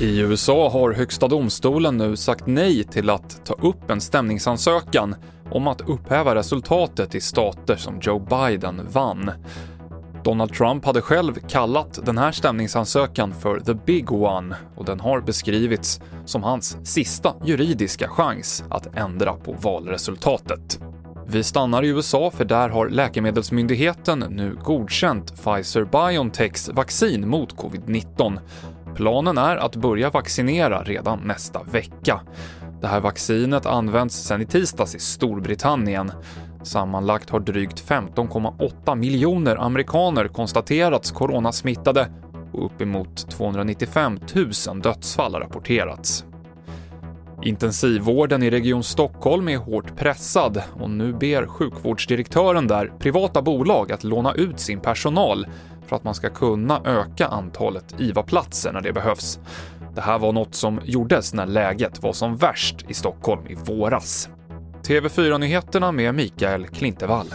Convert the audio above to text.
I USA har Högsta domstolen nu sagt nej till att ta upp en stämningsansökan om att upphäva resultatet i stater som Joe Biden vann. Donald Trump hade själv kallat den här stämningsansökan för “the big one” och den har beskrivits som hans sista juridiska chans att ändra på valresultatet. Vi stannar i USA för där har Läkemedelsmyndigheten nu godkänt Pfizer-Biontechs vaccin mot covid-19. Planen är att börja vaccinera redan nästa vecka. Det här vaccinet används sedan i tisdags i Storbritannien. Sammanlagt har drygt 15,8 miljoner amerikaner konstaterats coronasmittade och uppemot 295 000 dödsfall har rapporterats. Intensivvården i Region Stockholm är hårt pressad och nu ber sjukvårdsdirektören där privata bolag att låna ut sin personal för att man ska kunna öka antalet IVA-platser när det behövs. Det här var något som gjordes när läget var som värst i Stockholm i våras. TV4-nyheterna med Mikael Klintevall.